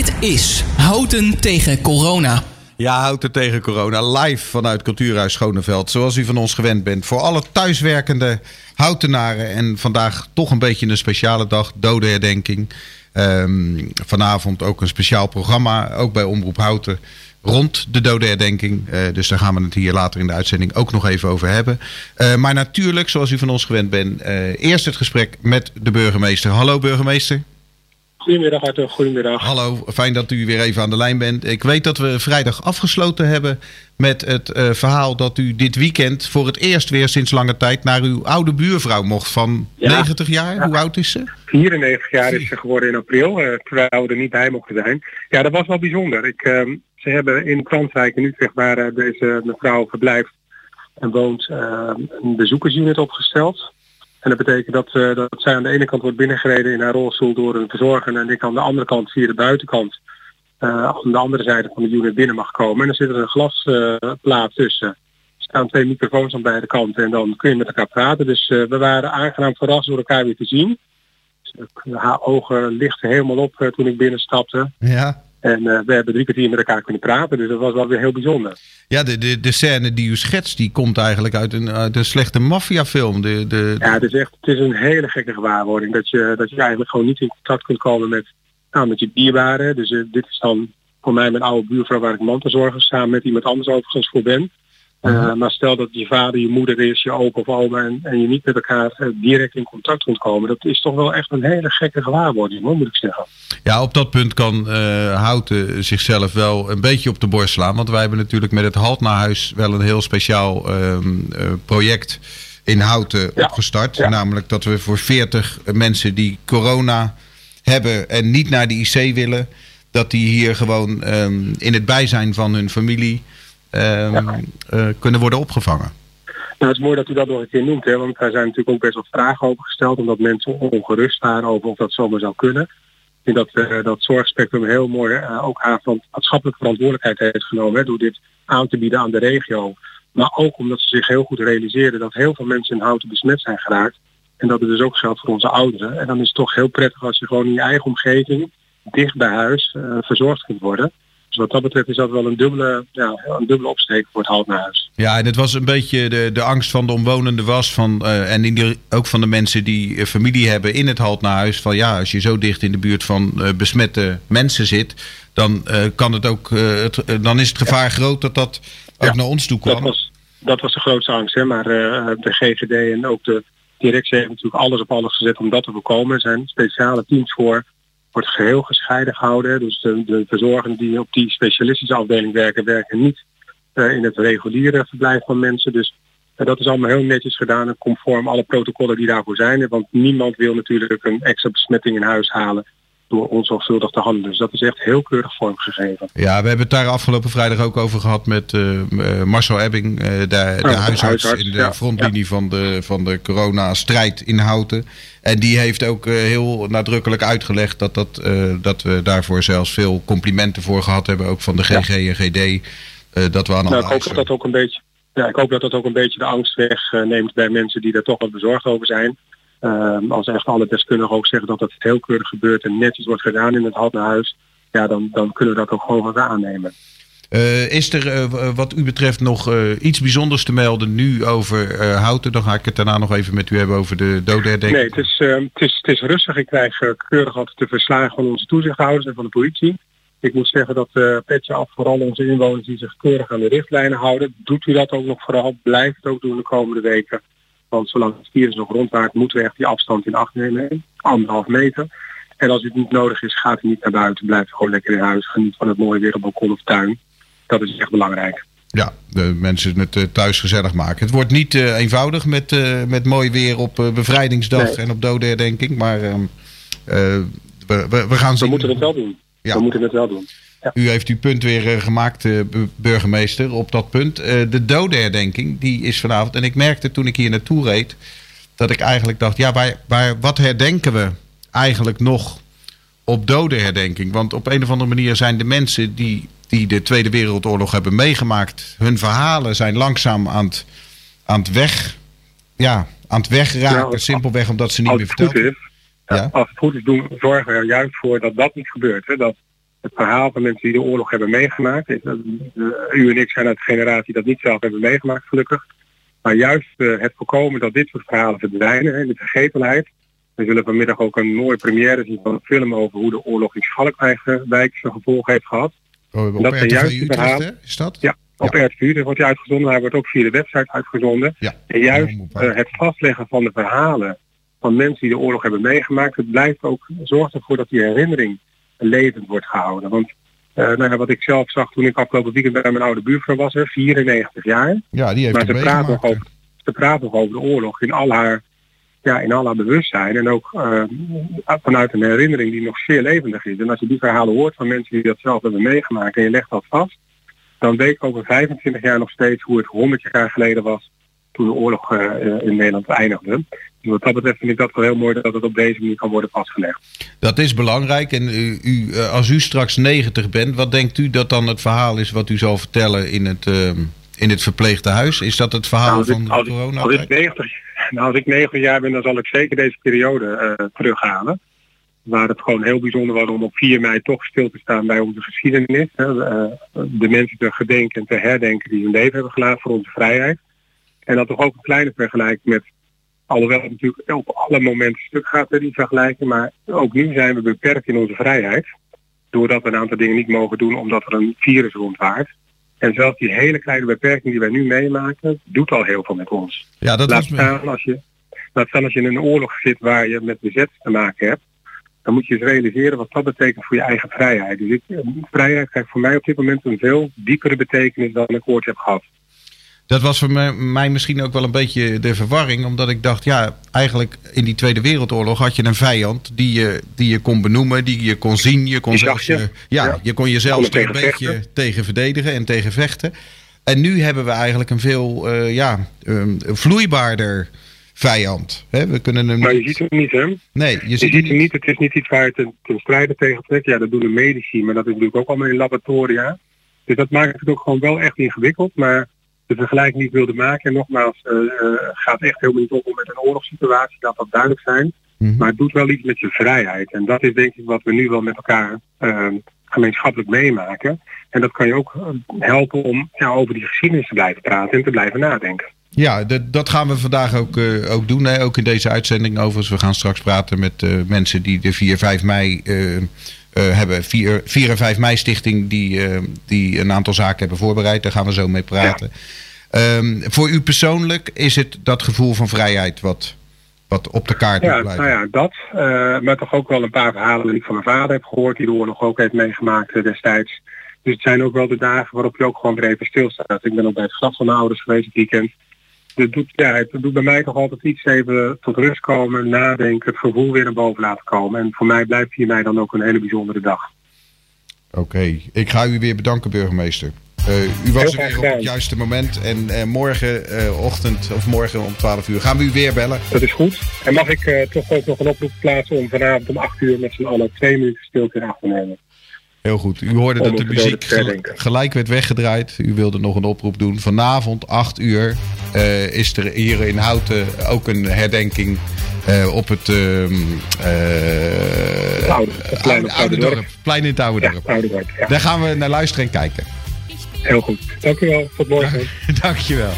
Dit is Houten tegen Corona. Ja, Houten tegen corona. Live vanuit Cultuurhuis Schoneveld. Zoals u van ons gewend bent. Voor alle thuiswerkende houtenaren. En vandaag toch een beetje een speciale dag. Dodenherdenking. Ehm, vanavond ook een speciaal programma. Ook bij Omroep Houten. Rond de dodenherdenking. Uh, dus daar gaan we het hier later in de uitzending ook nog even over hebben. Uh, maar natuurlijk, zoals u van ons gewend bent. Uh, eerst het gesprek met de burgemeester. Hallo burgemeester. Goedemiddag Arthur, goedemiddag. Hallo, fijn dat u weer even aan de lijn bent. Ik weet dat we vrijdag afgesloten hebben met het uh, verhaal dat u dit weekend voor het eerst weer sinds lange tijd naar uw oude buurvrouw mocht van ja. 90 jaar. Ja. Hoe oud is ze? 94 jaar is ze geworden in april, uh, terwijl we er niet bij mochten zijn. Ja, dat was wel bijzonder. Ik, uh, ze hebben in Kranswijk in Utrecht waar deze mevrouw verblijft en woont een bezoekersunit opgesteld. En dat betekent dat, uh, dat zij aan de ene kant wordt binnengereden in haar rolstoel door een verzorger en ik aan de andere kant via de buitenkant uh, aan de andere zijde van de unit binnen mag komen. En dan zit er een glasplaat tussen. Er staan twee microfoons aan beide kanten en dan kun je met elkaar praten. Dus we waren aangenaam verrast door elkaar weer te zien. Dus, haar ogen lichten helemaal op toen ik binnenstapte. Ja. En uh, we hebben drie kwartier met elkaar kunnen praten, dus dat was wel weer heel bijzonder. Ja, de, de, de scène die u schetst, die komt eigenlijk uit een, uit een slechte maffiafilm. De, de, Ja, het is echt het is een hele gekke gewaarwording. Dat je, dat je eigenlijk gewoon niet in contact kunt komen met, nou, met je dierbaren. Dus uh, dit is dan voor mij mijn oude buurvrouw waar ik mantelzorger samen met iemand anders overigens voor ben. Uh, uh-huh. Maar stel dat je vader, je moeder is, je opa of oma en, en je niet met elkaar uh, direct in contact kunt komen. Dat is toch wel echt een hele gekke gewaarwording, hoor, moet ik zeggen. Ja, op dat punt kan uh, Houten zichzelf wel een beetje op de borst slaan. Want wij hebben natuurlijk met het Halt naar Huis wel een heel speciaal project in Houten ja. opgestart. Ja. Namelijk dat we voor 40 mensen die corona hebben en niet naar de IC willen, dat die hier gewoon um, in het bijzijn van hun familie Um, ja. uh, kunnen worden opgevangen. Nou, het is mooi dat u dat nog een keer noemt, hè, want daar zijn natuurlijk ook best wel vragen over gesteld, omdat mensen ongerust waren over of dat zomaar zou kunnen. Ik denk dat, uh, dat Zorgspectrum heel mooi uh, ook haar van maatschappelijke verantwoordelijkheid heeft genomen hè, door dit aan te bieden aan de regio. Maar ook omdat ze zich heel goed realiseerden dat heel veel mensen in houten besmet zijn geraakt. En dat het dus ook geldt voor onze ouderen. En dan is het toch heel prettig als je gewoon in je eigen omgeving, dicht bij huis, uh, verzorgd kunt worden. Dus wat dat betreft is dat wel een dubbele, ja, een dubbele opsteek voor het houthuis. Ja, en het was een beetje de, de angst van de omwonenden was van, uh, en die, ook van de mensen die uh, familie hebben in het huis Van ja, als je zo dicht in de buurt van uh, besmette mensen zit, dan kan het ook, het, dan is het gevaar ja. groot dat dat ook ja, naar ons toe kwam. Dat was, dat was de grootste angst, hè? maar de GGD en ook de directie hebben natuurlijk alles op alles gezet om dat te voorkomen. Er zijn speciale teams voor wordt geheel gescheiden gehouden. Dus de, de verzorgenden die op die specialistische afdeling werken, werken niet uh, in het reguliere verblijf van mensen. Dus uh, dat is allemaal heel netjes gedaan en conform alle protocollen die daarvoor zijn. Want niemand wil natuurlijk een extra besmetting in huis halen door onzorgvuldig te handelen. Dus dat is echt heel keurig vormgegeven. Ja, we hebben het daar afgelopen vrijdag ook over gehad met uh, Marcel Ebbing, uh, de, de ja, huisarts, huisarts, in de ja, frontlinie ja. van de, van de corona-strijd in Houten. En die heeft ook uh, heel nadrukkelijk uitgelegd dat, dat, dat we daarvoor zelfs veel complimenten voor gehad hebben, ook van de GG en GD. dat we aan nou, ik hoop dat dat ook een beetje. Ja, ik hoop dat dat ook een beetje de angst wegneemt bij mensen die er toch wat bezorgd over zijn. Um, als echt alle deskundigen ook zeggen dat het heel keurig gebeurt en netjes wordt gedaan in het Haltehuis, ja, dan, dan kunnen we dat ook gewoon wat aannemen. Uh, is er uh, wat u betreft nog uh, iets bijzonders te melden nu over Houten? Dan ga ik het daarna nog even met u hebben over de dodenherdenking. Nee, het is, ehm, het, is, het is rustig. Ik krijg keurig altijd de verslagen van onze toezichthouders en van de politie. Ik moet zeggen dat uh, petje af vooral onze inwoners die zich keurig aan de richtlijnen houden. Doet u dat ook nog vooral? Blijf het ook doen de komende weken. Want zolang het virus nog rondwaart, moeten we echt die afstand in acht nemen. Anderhalf meter. En als het niet nodig is, gaat u niet naar buiten. Blijf gewoon lekker in huis. Geniet van het mooie weer op balkon of tuin. Dat is echt belangrijk. Ja, de mensen het uh, thuis gezellig maken. Het wordt niet uh, eenvoudig met, uh, met mooi weer op bevrijdingsdag nee. en op dodenherdenking. Maar ehm, we, we, we, gaan zien. We moeten het wel doen. Ja. We moeten het wel doen. Ja. U heeft uw punt weer uh, gemaakt, uh, burgemeester, op dat punt. Uh, de dodenherdenking, die is vanavond. En ik merkte toen ik hier naartoe reed, dat ik eigenlijk dacht... ja, waar, waar, wat herdenken we eigenlijk nog op dodenherdenking? Want op een of andere manier zijn de mensen die, die de Tweede Wereldoorlog hebben meegemaakt... hun verhalen zijn langzaam aan het, aan het weg... Ja, aan het wegraken, ja, simpelweg omdat ze niet meer verteld ja, ja. Als het goed is, doen, zorgen we er juist voor dat dat niet gebeurt. Hè? Dat het verhaal van mensen die de oorlog hebben meegemaakt. U en ik zijn uit de generatie dat niet zelf hebben meegemaakt, gelukkig. Maar juist het voorkomen dat dit soort verhalen verdwijnen in de vergetelheid. We zullen vanmiddag ook een mooie première zien van een film over hoe de oorlog in Schalkwijk zijn gevolgen heeft gehad. Oh, op dat zijn juist verhalen. Is dat? Ja, op ja. RTV wordt hij uitgezonden. Hij wordt ook via de website uitgezonden. Ja. En juist uh, het vastleggen van de verhalen van mensen die de oorlog hebben meegemaakt, het blijft ook, zorgt ervoor dat die herinnering levend wordt gehouden. Want uh, nou ja, wat ik zelf zag toen ik afgelopen weekend bij mijn oude buurvrouw was, er 94 jaar. Ja, die heeft maar ze praat, nog over, ze praat nog over de oorlog in al haar, ja, in al haar bewustzijn. En ook uh, vanuit een herinnering die nog zeer levendig is. En als je die verhalen hoort van mensen die dat zelf hebben meegemaakt en je legt dat vast, dan weet ik over 25 jaar nog steeds hoe het 100 jaar geleden was toen de oorlog uh, in Nederland eindigde. Dus wat dat betreft vind ik dat wel heel mooi dat het op deze manier kan worden vastgelegd. Dat is belangrijk. En u, u, als u straks 90 bent, wat denkt u dat dan het verhaal is wat u zal vertellen in het, uh, in het verpleegtehuis? Is dat het verhaal nou, van als corona? Als ik, 90, nou, als ik 90 jaar ben, dan zal ik zeker deze periode uh, terughalen. Waar het gewoon heel bijzonder was om op 4 mei toch stil te staan bij onze geschiedenis. Hè. de mensen te gedenken en te herdenken die hun leven hebben gelaten voor onze vrijheid. En dat toch ook een kleine vergelijking met, alhoewel het natuurlijk op alle momenten stuk gaat die vergelijking, maar ook nu zijn we beperkt in onze vrijheid. Doordat we een aantal dingen niet mogen doen omdat er een virus rondwaart. En zelfs die hele kleine beperking die wij nu meemaken, doet al heel veel met ons. Ja, dat laat, staan als je, laat staan als je in een oorlog zit waar je met bezet te maken hebt. Dan moet je eens realiseren wat dat betekent voor je eigen vrijheid. Dus ik, vrijheid krijgt voor mij op dit moment een veel diepere betekenis dan ik ooit heb gehad. Dat was voor mij misschien ook wel een beetje de verwarring. Omdat ik dacht, ja, eigenlijk in die Tweede Wereldoorlog had je een vijand die je, die je kon benoemen, die je kon zien. Je kon, zelfs, je. ja, ja, je kon jezelf er een beetje vechten. tegen verdedigen en tegen vechten. En nu hebben we eigenlijk een veel uh, ja, um, vloeibaarder vijand. He, we kunnen hem maar je ziet hem niet, hè? Nee, je, je ziet, hem niet. Het is niet iets waar je ten, ten strijde tegen trekt. Ja, dat doen de medici, maar dat is natuurlijk ook allemaal in laboratoria. Dus dat maakt het ook gewoon wel echt ingewikkeld. Maar de vergelijking niet wilde maken. En nogmaals, uh, uh, gaat echt helemaal niet om met een oorlogssituatie, dat dat duidelijk zijn. Mhm. Maar het doet wel iets met je vrijheid. En dat is denk ik wat we nu wel met elkaar uh, gemeenschappelijk meemaken. En dat kan je ook helpen om ja, over die geschiedenis te blijven praten en te blijven nadenken. Ja, dat, dat gaan we vandaag ook, uh, ook doen. Hè? Ook in deze uitzending overigens. We gaan straks praten met uh, mensen die de 4, 5 mei uh, hebben. 4, 4 en 5 mei stichting die, die een aantal zaken hebben voorbereid. Daar gaan we zo mee praten. Ja. Um, voor u persoonlijk is het dat gevoel van vrijheid wat, wat op de kaart ja, blijven? Nou ja, dat. maar toch ook wel een paar verhalen die ik van mijn vader heb gehoord. Die de oorlog ook heeft meegemaakt destijds. Dus het zijn ook wel de dagen waarop je ook gewoon weer even stilstaat. Ik ben ook bij het graf van mijn ouders geweest het weekend het doet, ja, het doet bij mij toch altijd iets even tot rust komen, nadenken, het gevoel weer naar boven laten komen. En voor mij blijft 4 mei dan ook een hele bijzondere dag. Oké, okay. ik ga u weer bedanken, burgemeester. Uh, u was er weer op het juiste moment. En uh, morgenochtend uh, of morgen om 12 uur gaan we u weer bellen. Dat is goed. En mag ik toch ook nog een oproep plaatsen om vanavond om 8 uur met z'n allen twee minuten stilte in acht te nemen. Heel goed. U hoorde dat de muziek gelijk werd weggedraaid. U wilde nog een oproep doen. Vanavond, 8 uur, uh, is er hier in Houten ook een herdenking uh, op het, uh, oude, het kleine oude, oude dorp. dorp. Plein in het oude ja, dorp. Oude dorp ja. Daar gaan we naar luisteren en kijken. Heel goed. Dank u wel. Tot morgen. Dank je wel.